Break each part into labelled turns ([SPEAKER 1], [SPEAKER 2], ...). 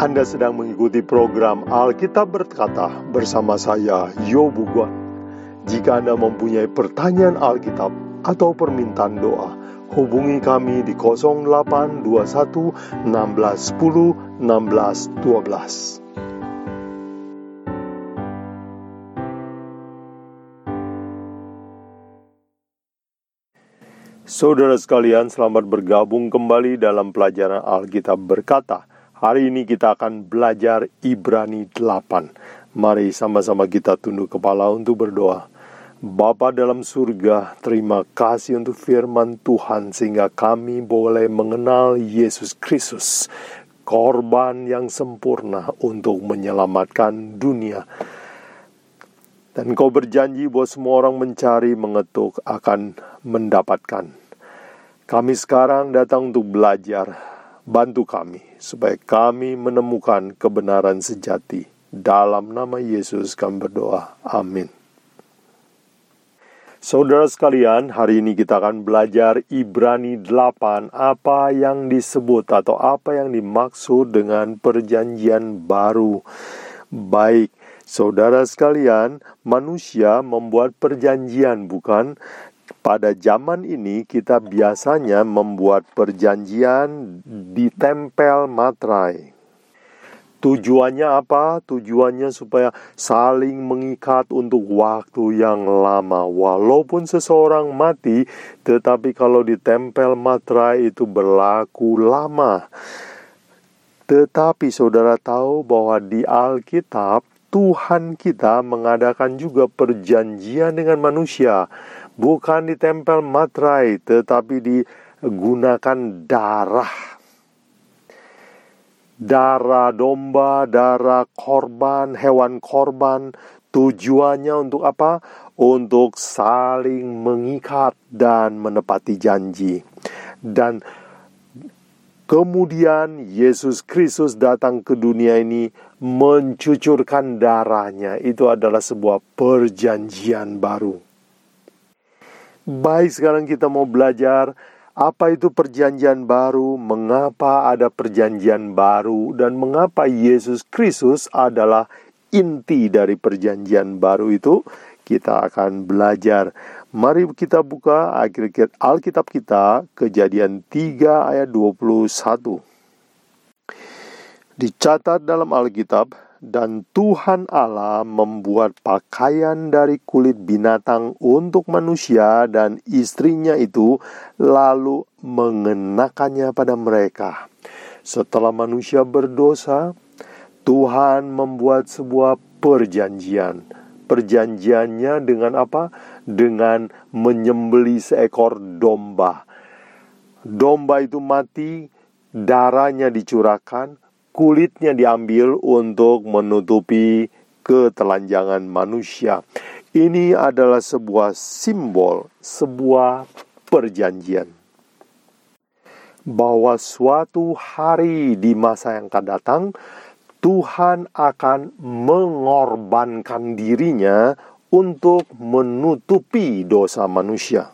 [SPEAKER 1] Anda sedang mengikuti program Alkitab Berkata bersama saya, Yobu Guan. Jika Anda mempunyai pertanyaan Alkitab atau permintaan doa, hubungi kami di 0821 1610 1612. Saudara sekalian, selamat bergabung kembali dalam pelajaran Alkitab berkata. Hari ini kita akan belajar Ibrani 8. Mari sama-sama kita tunduk kepala untuk berdoa. Bapa dalam surga, terima kasih untuk firman Tuhan sehingga kami boleh mengenal Yesus Kristus, korban yang sempurna untuk menyelamatkan dunia. Dan kau berjanji bahwa semua orang mencari, mengetuk, akan mendapatkan. Kami sekarang datang untuk belajar Bantu kami supaya kami menemukan kebenaran sejati. Dalam nama Yesus kami berdoa. Amin. Saudara sekalian, hari ini kita akan belajar Ibrani 8, apa yang disebut atau apa yang dimaksud dengan perjanjian baru. Baik, saudara sekalian, manusia membuat perjanjian bukan pada zaman ini kita biasanya membuat perjanjian di tempel materai. Tujuannya apa? Tujuannya supaya saling mengikat untuk waktu yang lama. Walaupun seseorang mati, tetapi kalau di tempel materai itu berlaku lama. Tetapi saudara tahu bahwa di Alkitab Tuhan kita mengadakan juga perjanjian dengan manusia bukan ditempel materai tetapi digunakan darah darah domba, darah korban, hewan korban. Tujuannya untuk apa? Untuk saling mengikat dan menepati janji. Dan kemudian Yesus Kristus datang ke dunia ini mencucurkan darahnya. Itu adalah sebuah perjanjian baru. Baik, sekarang kita mau belajar apa itu perjanjian baru, mengapa ada perjanjian baru, dan mengapa Yesus Kristus adalah inti dari perjanjian baru itu. Kita akan belajar. Mari kita buka Alkitab kita, Kejadian 3 ayat 21. Dicatat dalam Alkitab, dan Tuhan Allah membuat pakaian dari kulit binatang untuk manusia dan istrinya itu lalu mengenakannya pada mereka. Setelah manusia berdosa, Tuhan membuat sebuah perjanjian. Perjanjiannya dengan apa? Dengan menyembeli seekor domba. Domba itu mati, darahnya dicurahkan, kulitnya diambil untuk menutupi ketelanjangan manusia. Ini adalah sebuah simbol, sebuah perjanjian bahwa suatu hari di masa yang akan datang Tuhan akan mengorbankan dirinya untuk menutupi dosa manusia.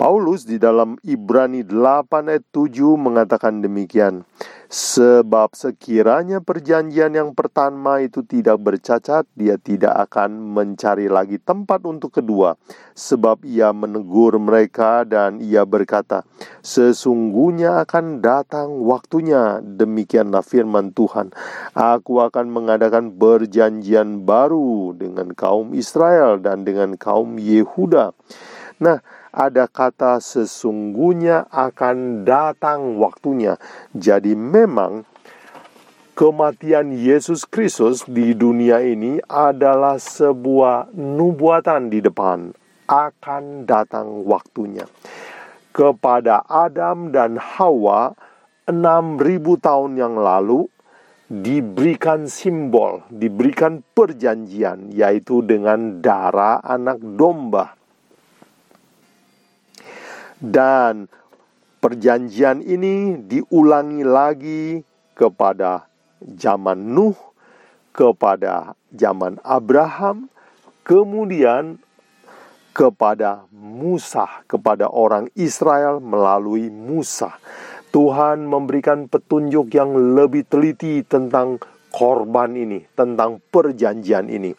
[SPEAKER 1] Paulus di dalam Ibrani 8 ayat 7 mengatakan demikian. Sebab sekiranya perjanjian yang pertama itu tidak bercacat, dia tidak akan mencari lagi tempat untuk kedua. Sebab ia menegur mereka dan ia berkata, Sesungguhnya akan datang waktunya, demikianlah firman Tuhan. Aku akan mengadakan perjanjian baru dengan kaum Israel dan dengan kaum Yehuda. Nah, ada kata sesungguhnya akan datang waktunya. Jadi memang kematian Yesus Kristus di dunia ini adalah sebuah nubuatan di depan akan datang waktunya. Kepada Adam dan Hawa 6000 tahun yang lalu diberikan simbol, diberikan perjanjian yaitu dengan darah anak domba dan perjanjian ini diulangi lagi kepada zaman Nuh, kepada zaman Abraham, kemudian kepada Musa, kepada orang Israel melalui Musa. Tuhan memberikan petunjuk yang lebih teliti tentang korban ini, tentang perjanjian ini.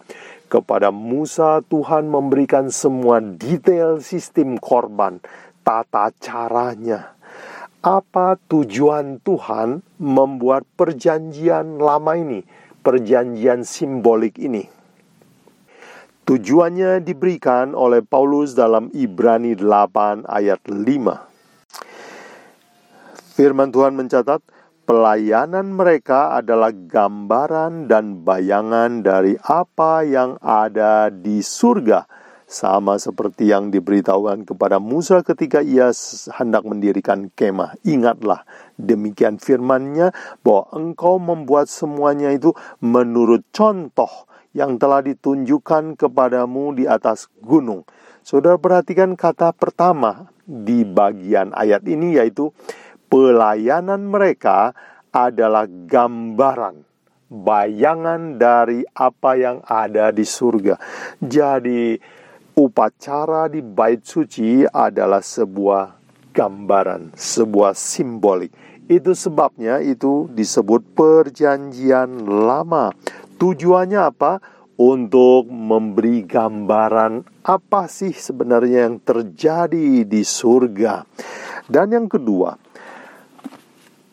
[SPEAKER 1] Kepada Musa, Tuhan memberikan semua detail sistem korban, tata caranya. Apa tujuan Tuhan membuat perjanjian lama ini, perjanjian simbolik ini? Tujuannya diberikan oleh Paulus dalam Ibrani 8 ayat 5. Firman Tuhan mencatat, pelayanan mereka adalah gambaran dan bayangan dari apa yang ada di surga, sama seperti yang diberitahukan kepada Musa ketika ia hendak mendirikan kemah. Ingatlah, demikian firmannya bahwa engkau membuat semuanya itu menurut contoh yang telah ditunjukkan kepadamu di atas gunung. Saudara perhatikan kata pertama di bagian ayat ini yaitu pelayanan mereka adalah gambaran, bayangan dari apa yang ada di surga. Jadi, upacara di bait suci adalah sebuah gambaran, sebuah simbolik. Itu sebabnya itu disebut perjanjian lama. Tujuannya apa? Untuk memberi gambaran apa sih sebenarnya yang terjadi di surga. Dan yang kedua,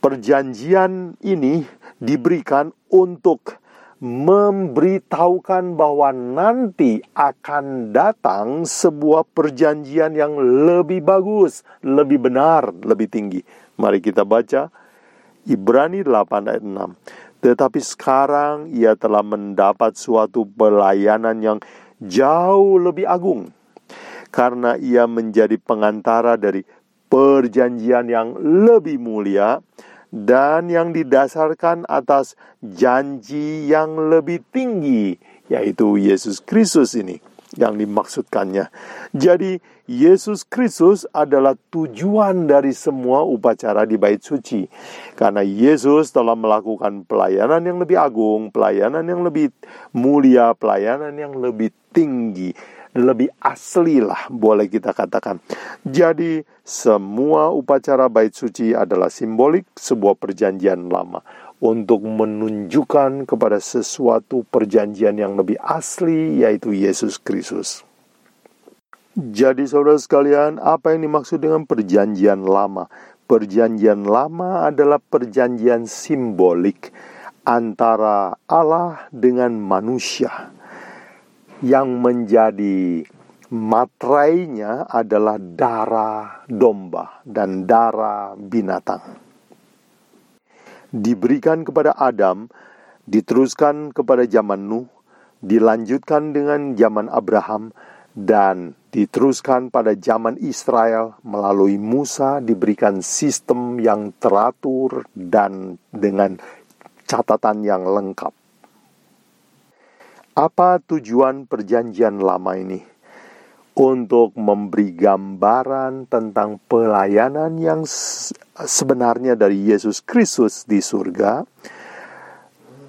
[SPEAKER 1] perjanjian ini diberikan untuk memberitahukan bahwa nanti akan datang sebuah perjanjian yang lebih bagus, lebih benar, lebih tinggi. Mari kita baca Ibrani 8 ayat 6. Tetapi sekarang ia telah mendapat suatu pelayanan yang jauh lebih agung karena ia menjadi pengantara dari perjanjian yang lebih mulia dan yang didasarkan atas janji yang lebih tinggi, yaitu Yesus Kristus ini yang dimaksudkannya. Jadi, Yesus Kristus adalah tujuan dari semua upacara di bait suci. Karena Yesus telah melakukan pelayanan yang lebih agung, pelayanan yang lebih mulia, pelayanan yang lebih tinggi lebih asli lah boleh kita katakan. Jadi semua upacara bait suci adalah simbolik sebuah perjanjian lama untuk menunjukkan kepada sesuatu perjanjian yang lebih asli yaitu Yesus Kristus. Jadi saudara sekalian, apa yang dimaksud dengan perjanjian lama? Perjanjian lama adalah perjanjian simbolik antara Allah dengan manusia yang menjadi matrainya adalah darah domba dan darah binatang. Diberikan kepada Adam, diteruskan kepada zaman Nuh, dilanjutkan dengan zaman Abraham, dan diteruskan pada zaman Israel melalui Musa diberikan sistem yang teratur dan dengan catatan yang lengkap. Apa tujuan Perjanjian Lama ini? Untuk memberi gambaran tentang pelayanan yang sebenarnya dari Yesus Kristus di surga.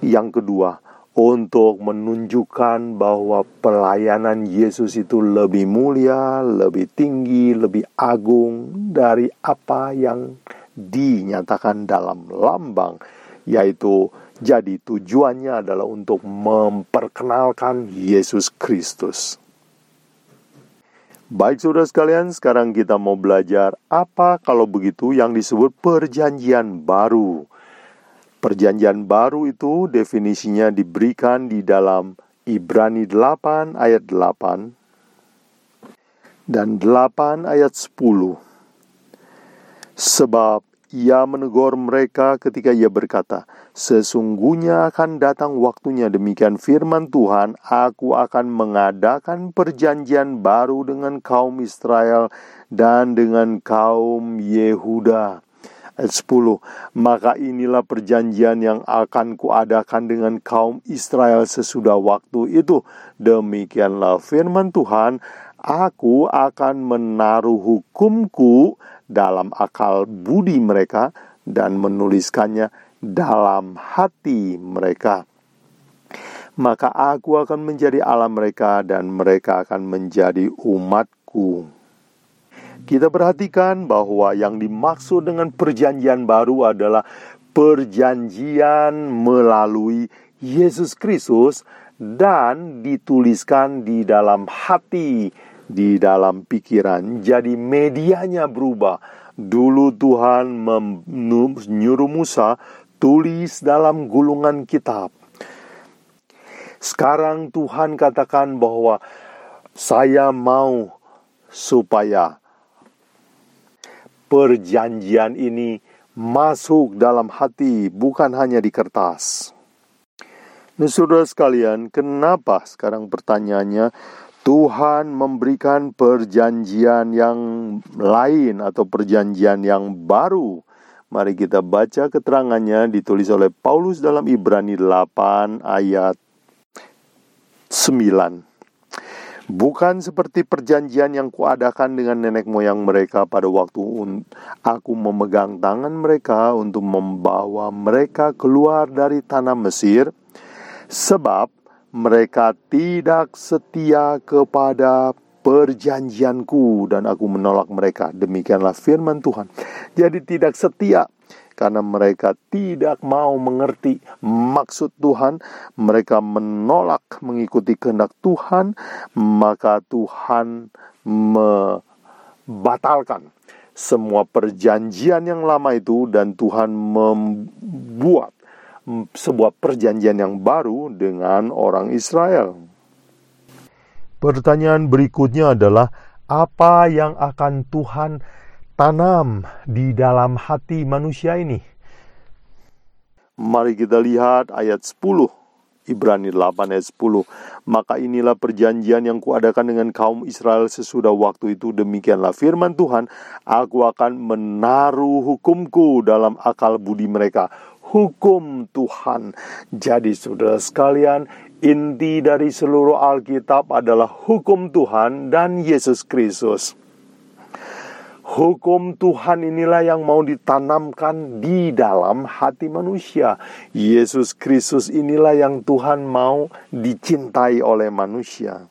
[SPEAKER 1] Yang kedua, untuk menunjukkan bahwa pelayanan Yesus itu lebih mulia, lebih tinggi, lebih agung dari apa yang dinyatakan dalam lambang, yaitu jadi tujuannya adalah untuk memperkenalkan Yesus Kristus. Baik saudara sekalian, sekarang kita mau belajar apa kalau begitu yang disebut perjanjian baru. Perjanjian baru itu definisinya diberikan di dalam Ibrani 8 ayat 8 dan 8 ayat 10. Sebab ia menegur mereka ketika ia berkata, Sesungguhnya akan datang waktunya demikian firman Tuhan, aku akan mengadakan perjanjian baru dengan kaum Israel dan dengan kaum Yehuda. Ayat 10, maka inilah perjanjian yang akan kuadakan dengan kaum Israel sesudah waktu itu. Demikianlah firman Tuhan, aku akan menaruh hukumku dalam akal budi mereka dan menuliskannya dalam hati mereka. Maka aku akan menjadi Allah mereka dan mereka akan menjadi umatku. kita perhatikan bahwa yang dimaksud dengan perjanjian baru adalah perjanjian melalui Yesus Kristus dan dituliskan di dalam hati, di dalam pikiran. Jadi medianya berubah. Dulu Tuhan menyuruh Musa tulis dalam gulungan kitab. Sekarang Tuhan katakan bahwa saya mau supaya perjanjian ini masuk dalam hati, bukan hanya di kertas. Nah, saudara sekalian, kenapa sekarang pertanyaannya Tuhan memberikan perjanjian yang lain atau perjanjian yang baru? Mari kita baca keterangannya ditulis oleh Paulus dalam Ibrani 8 ayat 9. Bukan seperti perjanjian yang kuadakan dengan nenek moyang mereka pada waktu aku memegang tangan mereka untuk membawa mereka keluar dari tanah Mesir, sebab mereka tidak setia kepada perjanjianku dan aku menolak mereka. Demikianlah firman Tuhan. Jadi tidak setia karena mereka tidak mau mengerti maksud Tuhan, mereka menolak mengikuti kehendak Tuhan, maka Tuhan membatalkan semua perjanjian yang lama itu dan Tuhan membuat sebuah perjanjian yang baru dengan orang Israel. Pertanyaan berikutnya adalah apa yang akan Tuhan tanam di dalam hati manusia ini. Mari kita lihat ayat 10. Ibrani 8 ayat 10. Maka inilah perjanjian yang kuadakan dengan kaum Israel sesudah waktu itu. Demikianlah firman Tuhan. Aku akan menaruh hukumku dalam akal budi mereka. Hukum Tuhan. Jadi saudara sekalian, inti dari seluruh Alkitab adalah hukum Tuhan dan Yesus Kristus. Hukum Tuhan inilah yang mau ditanamkan di dalam hati manusia. Yesus Kristus inilah yang Tuhan mau dicintai oleh manusia.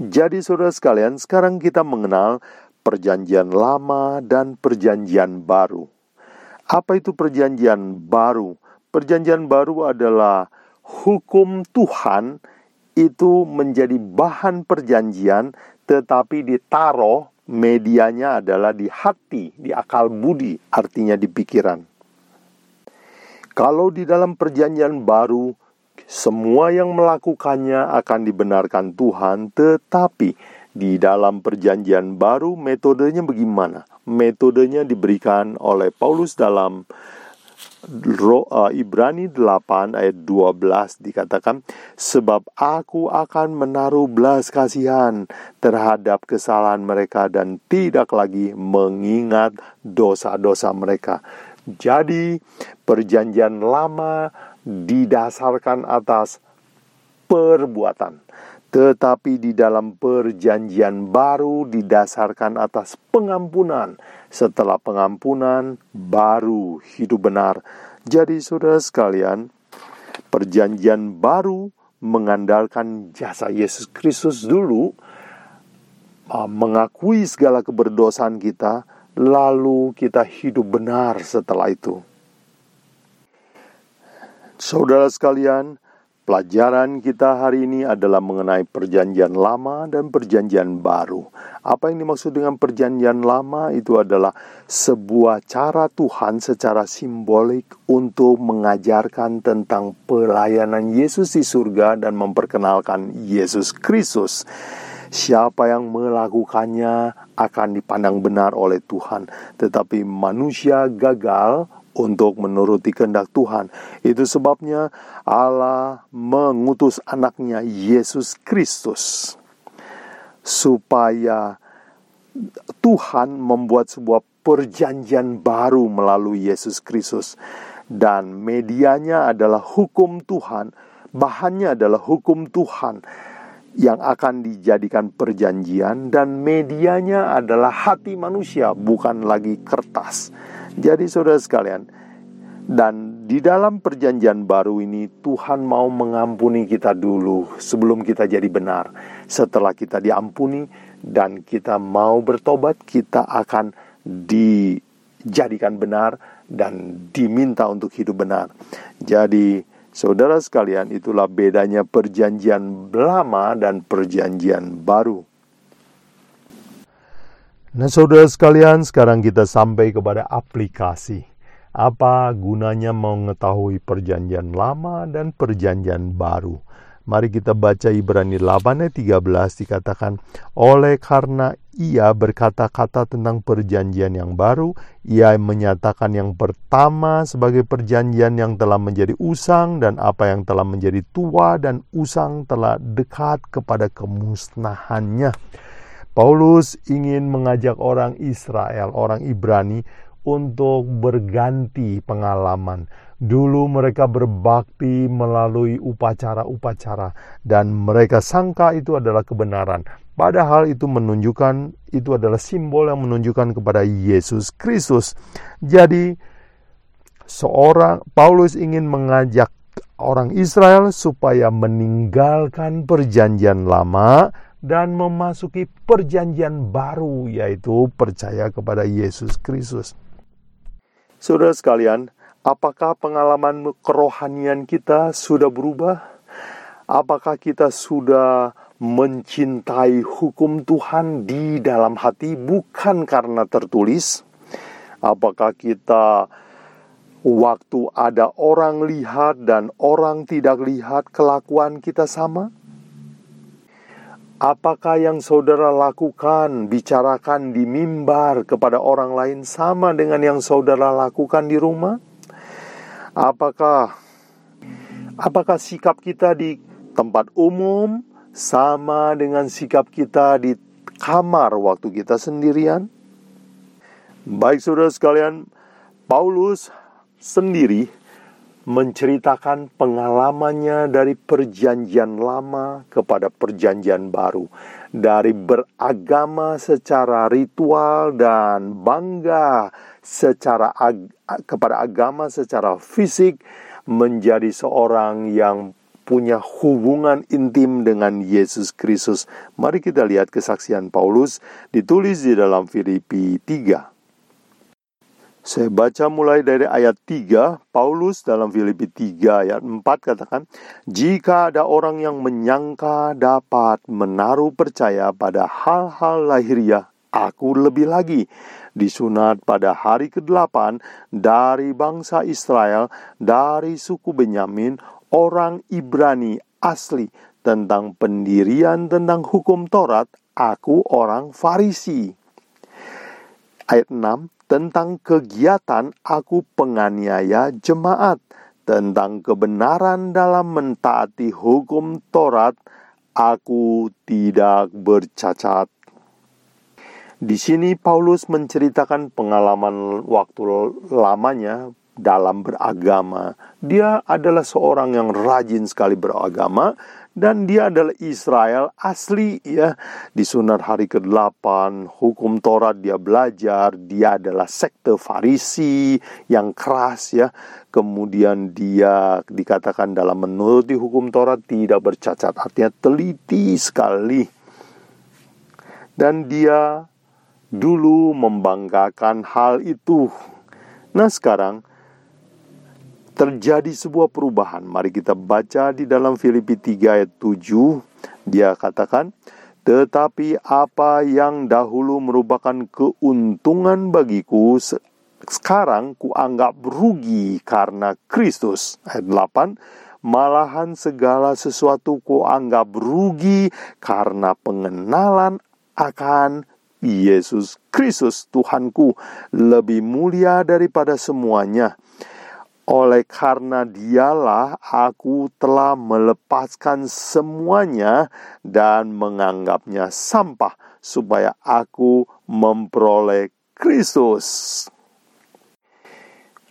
[SPEAKER 1] Jadi saudara sekalian, sekarang kita mengenal perjanjian lama dan perjanjian baru. Apa itu perjanjian baru? Perjanjian baru adalah hukum Tuhan itu menjadi bahan perjanjian tetapi ditaruh medianya adalah di hati, di akal budi, artinya di pikiran. Kalau di dalam perjanjian baru, semua yang melakukannya akan dibenarkan Tuhan, tetapi di dalam perjanjian baru metodenya bagaimana? Metodenya diberikan oleh Paulus dalam uh, Ibrani 8 ayat 12 dikatakan sebab aku akan menaruh belas kasihan terhadap kesalahan mereka dan tidak lagi mengingat dosa-dosa mereka. Jadi perjanjian lama didasarkan atas perbuatan tetapi di dalam perjanjian baru didasarkan atas pengampunan. Setelah pengampunan, baru hidup benar. Jadi, saudara sekalian, perjanjian baru mengandalkan jasa Yesus Kristus dulu, uh, mengakui segala keberdosaan kita, lalu kita hidup benar setelah itu. Saudara sekalian, Pelajaran kita hari ini adalah mengenai Perjanjian Lama dan Perjanjian Baru. Apa yang dimaksud dengan Perjanjian Lama itu adalah sebuah cara Tuhan secara simbolik untuk mengajarkan tentang pelayanan Yesus di surga dan memperkenalkan Yesus Kristus. Siapa yang melakukannya akan dipandang benar oleh Tuhan, tetapi manusia gagal untuk menuruti kehendak Tuhan. Itu sebabnya Allah mengutus anaknya Yesus Kristus supaya Tuhan membuat sebuah perjanjian baru melalui Yesus Kristus dan medianya adalah hukum Tuhan, bahannya adalah hukum Tuhan yang akan dijadikan perjanjian dan medianya adalah hati manusia bukan lagi kertas. Jadi saudara sekalian, Dan di dalam perjanjian baru ini Tuhan mau mengampuni kita dulu sebelum kita jadi benar. Setelah kita diampuni dan kita mau bertobat, kita akan dijadikan benar dan diminta untuk hidup benar. Jadi, saudara sekalian, itulah bedanya perjanjian lama dan perjanjian baru. Nah, saudara sekalian, sekarang kita sampai kepada aplikasi apa gunanya mengetahui perjanjian lama dan perjanjian baru? Mari kita baca Ibrani 8 ayat 13 dikatakan, Oleh karena ia berkata-kata tentang perjanjian yang baru, ia menyatakan yang pertama sebagai perjanjian yang telah menjadi usang dan apa yang telah menjadi tua dan usang telah dekat kepada kemusnahannya. Paulus ingin mengajak orang Israel, orang Ibrani untuk berganti pengalaman. Dulu mereka berbakti melalui upacara-upacara dan mereka sangka itu adalah kebenaran. Padahal itu menunjukkan itu adalah simbol yang menunjukkan kepada Yesus Kristus. Jadi seorang Paulus ingin mengajak orang Israel supaya meninggalkan perjanjian lama dan memasuki perjanjian baru yaitu percaya kepada Yesus Kristus. Saudara sekalian, apakah pengalaman kerohanian kita sudah berubah? Apakah kita sudah mencintai hukum Tuhan di dalam hati bukan karena tertulis? Apakah kita waktu ada orang lihat dan orang tidak lihat kelakuan kita sama? Apakah yang saudara lakukan, bicarakan di mimbar kepada orang lain sama dengan yang saudara lakukan di rumah? Apakah apakah sikap kita di tempat umum sama dengan sikap kita di kamar waktu kita sendirian? Baik saudara sekalian, Paulus sendiri menceritakan pengalamannya dari perjanjian lama kepada perjanjian baru, dari beragama secara ritual dan bangga secara ag kepada agama secara fisik menjadi seorang yang punya hubungan intim dengan Yesus Kristus. Mari kita lihat kesaksian Paulus ditulis di dalam Filipi 3 saya baca mulai dari ayat 3, Paulus dalam Filipi 3 ayat 4 katakan, Jika ada orang yang menyangka dapat menaruh percaya pada hal-hal lahiriah, aku lebih lagi disunat pada hari ke-8 dari bangsa Israel, dari suku Benyamin, orang Ibrani asli, tentang pendirian tentang hukum Taurat, aku orang Farisi. Ayat 6, tentang kegiatan aku penganiaya jemaat, tentang kebenaran dalam mentaati hukum Taurat, aku tidak bercacat. Di sini Paulus menceritakan pengalaman waktu lamanya dalam beragama. Dia adalah seorang yang rajin sekali beragama dan dia adalah Israel asli ya. Di sunat hari ke-8 hukum Taurat dia belajar, dia adalah sekte Farisi yang keras ya. Kemudian dia dikatakan dalam menuruti hukum Taurat tidak bercacat, artinya teliti sekali. Dan dia dulu membanggakan hal itu. Nah, sekarang terjadi sebuah perubahan. Mari kita baca di dalam Filipi 3 ayat 7. Dia katakan, "Tetapi apa yang dahulu merupakan keuntungan bagiku sekarang kuanggap rugi karena Kristus." Ayat 8, "Malahan segala sesuatu kuanggap rugi karena pengenalan akan Yesus Kristus Tuhanku lebih mulia daripada semuanya." Oleh karena dialah aku telah melepaskan semuanya dan menganggapnya sampah supaya aku memperoleh Kristus.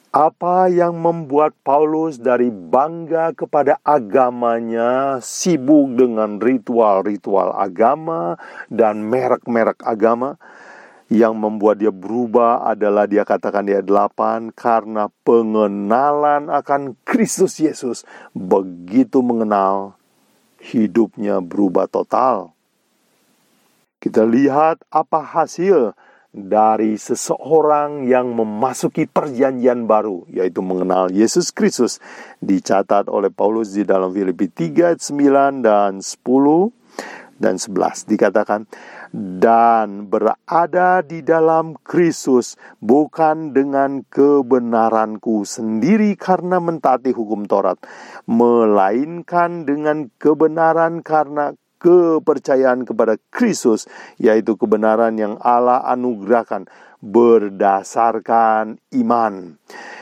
[SPEAKER 1] Apa yang membuat Paulus dari bangga kepada agamanya, sibuk dengan ritual-ritual agama dan merek-merek agama, Yang membuat dia berubah adalah dia katakan dia delapan karena pengenalan akan Kristus Yesus. Begitu mengenal, hidupnya berubah total. Kita lihat apa hasil dari seseorang yang memasuki perjanjian baru, yaitu mengenal Yesus Kristus, dicatat oleh Paulus di dalam Filipi 3 ayat 9 dan 10 dan 11 dikatakan dan berada di dalam Kristus bukan dengan kebenaranku sendiri karena mentaati hukum Taurat melainkan dengan kebenaran karena kepercayaan kepada Kristus, yaitu kebenaran yang Allah anugerahkan berdasarkan iman.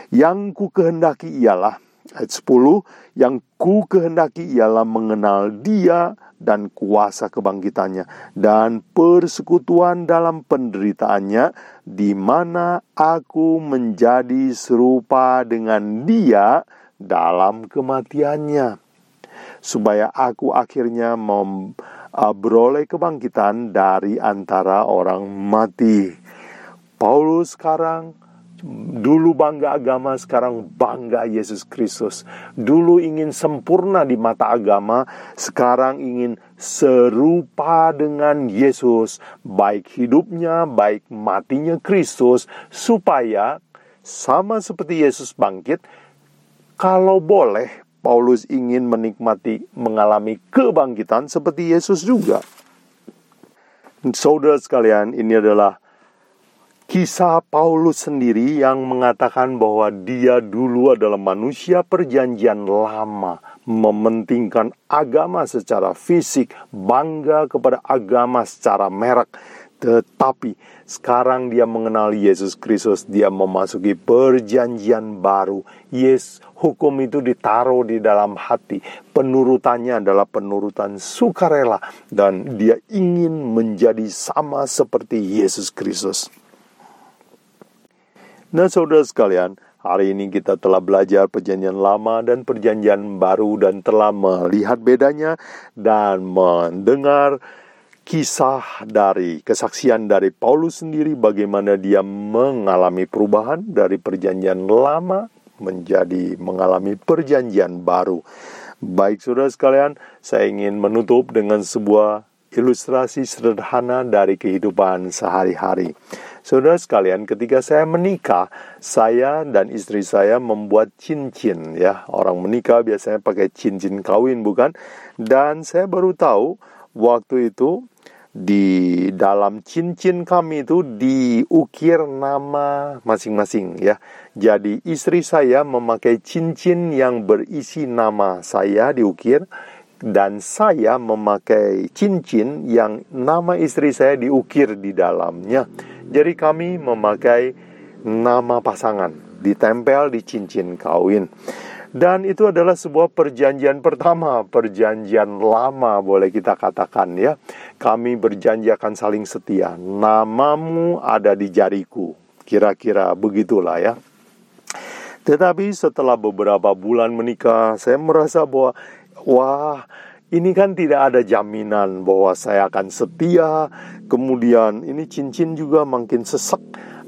[SPEAKER 1] Yang ku kehendaki ialah ayat 10, yang ku kehendaki ialah mengenal Dia dan kuasa kebangkitannya dan persekutuan dalam penderitaannya di mana aku menjadi serupa dengan Dia dalam kematiannya supaya aku akhirnya memperoleh kebangkitan dari antara orang mati. Paulus sekarang dulu bangga agama, sekarang bangga Yesus Kristus. Dulu ingin sempurna di mata agama, sekarang ingin serupa dengan Yesus, baik hidupnya, baik matinya Kristus, supaya sama seperti Yesus bangkit, kalau boleh Paulus ingin menikmati mengalami kebangkitan seperti Yesus juga. Saudara sekalian, ini adalah kisah Paulus sendiri yang mengatakan bahwa dia dulu adalah manusia perjanjian lama, mementingkan agama secara fisik, bangga kepada agama secara merek. Tetapi sekarang dia mengenal Yesus Kristus, dia memasuki perjanjian baru. Yes, hukum itu ditaruh di dalam hati. Penurutannya adalah penurutan sukarela dan dia ingin menjadi sama seperti Yesus Kristus. Nah, saudara sekalian, hari ini kita telah belajar perjanjian lama dan perjanjian baru dan telah melihat bedanya dan mendengar kisah dari kesaksian dari Paulus sendiri bagaimana dia mengalami perubahan dari perjanjian lama menjadi mengalami perjanjian baru. Baik saudara sekalian, saya ingin menutup dengan sebuah ilustrasi sederhana dari kehidupan sehari-hari. Saudara sekalian, ketika saya menikah, saya dan istri saya membuat cincin ya. Orang menikah biasanya pakai cincin kawin bukan? Dan saya baru tahu waktu itu di dalam cincin kami itu diukir nama masing-masing ya. Jadi istri saya memakai cincin yang berisi nama saya diukir dan saya memakai cincin yang nama istri saya diukir di dalamnya. Jadi kami memakai nama pasangan ditempel di cincin kawin. Dan itu adalah sebuah perjanjian pertama, perjanjian lama boleh kita katakan ya. Kami berjanji akan saling setia. Namamu ada di jariku. Kira-kira begitulah ya. Tetapi setelah beberapa bulan menikah, saya merasa bahwa wah, ini kan tidak ada jaminan bahwa saya akan setia. Kemudian ini cincin juga makin sesek.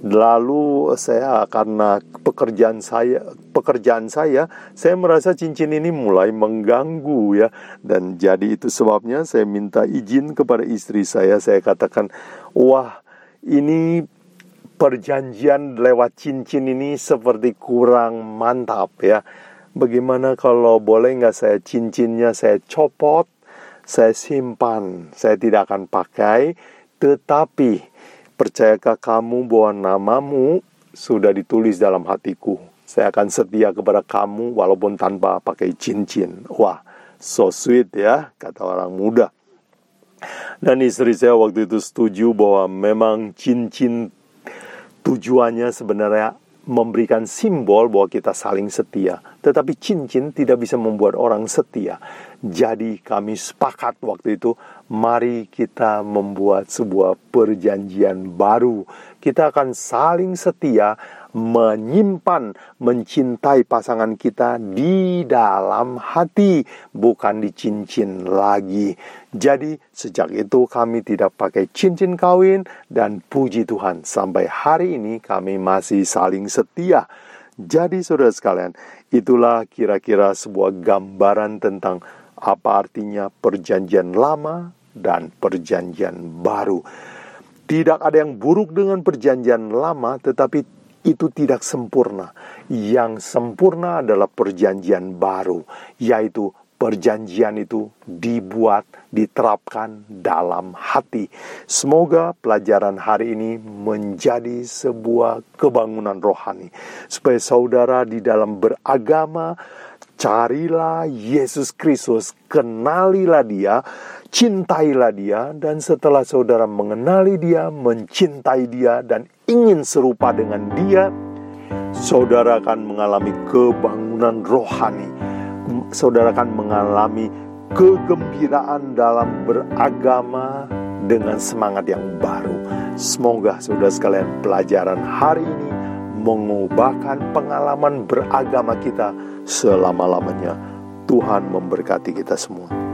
[SPEAKER 1] Lalu saya karena pekerjaan saya pekerjaan saya saya merasa cincin ini mulai mengganggu ya. Dan jadi itu sebabnya saya minta izin kepada istri saya. Saya katakan wah ini perjanjian lewat cincin ini seperti kurang mantap ya bagaimana kalau boleh nggak saya cincinnya saya copot saya simpan saya tidak akan pakai tetapi Percayakah kamu bahwa namamu sudah ditulis dalam hatiku? Saya akan setia kepada kamu walaupun tanpa pakai cincin. Wah, so sweet ya, kata orang muda. Dan istri saya waktu itu setuju bahwa memang cincin tujuannya sebenarnya memberikan simbol bahwa kita saling setia. Tetapi cincin tidak bisa membuat orang setia. Jadi kami sepakat waktu itu, mari kita membuat sebuah perjanjian baru. Kita akan saling setia menyimpan, mencintai pasangan kita di dalam hati, bukan di cincin lagi. Jadi, sejak itu kami tidak pakai cincin kawin, dan puji Tuhan, sampai hari ini kami masih saling setia. Jadi, saudara sekalian, itulah kira-kira sebuah gambaran tentang apa artinya Perjanjian Lama dan Perjanjian Baru. Tidak ada yang buruk dengan Perjanjian Lama, tetapi itu tidak sempurna. Yang sempurna adalah Perjanjian Baru, yaitu perjanjian itu dibuat, diterapkan dalam hati. Semoga pelajaran hari ini menjadi sebuah kebangunan rohani, supaya saudara di dalam beragama Carilah Yesus Kristus, kenalilah Dia, cintailah Dia, dan setelah saudara mengenali Dia, mencintai Dia, dan ingin serupa dengan Dia, saudara akan mengalami kebangunan rohani. Saudara akan mengalami kegembiraan dalam beragama dengan semangat yang baru. Semoga saudara sekalian pelajaran hari ini mengubahkan pengalaman beragama kita selama-lamanya. Tuhan memberkati kita semua.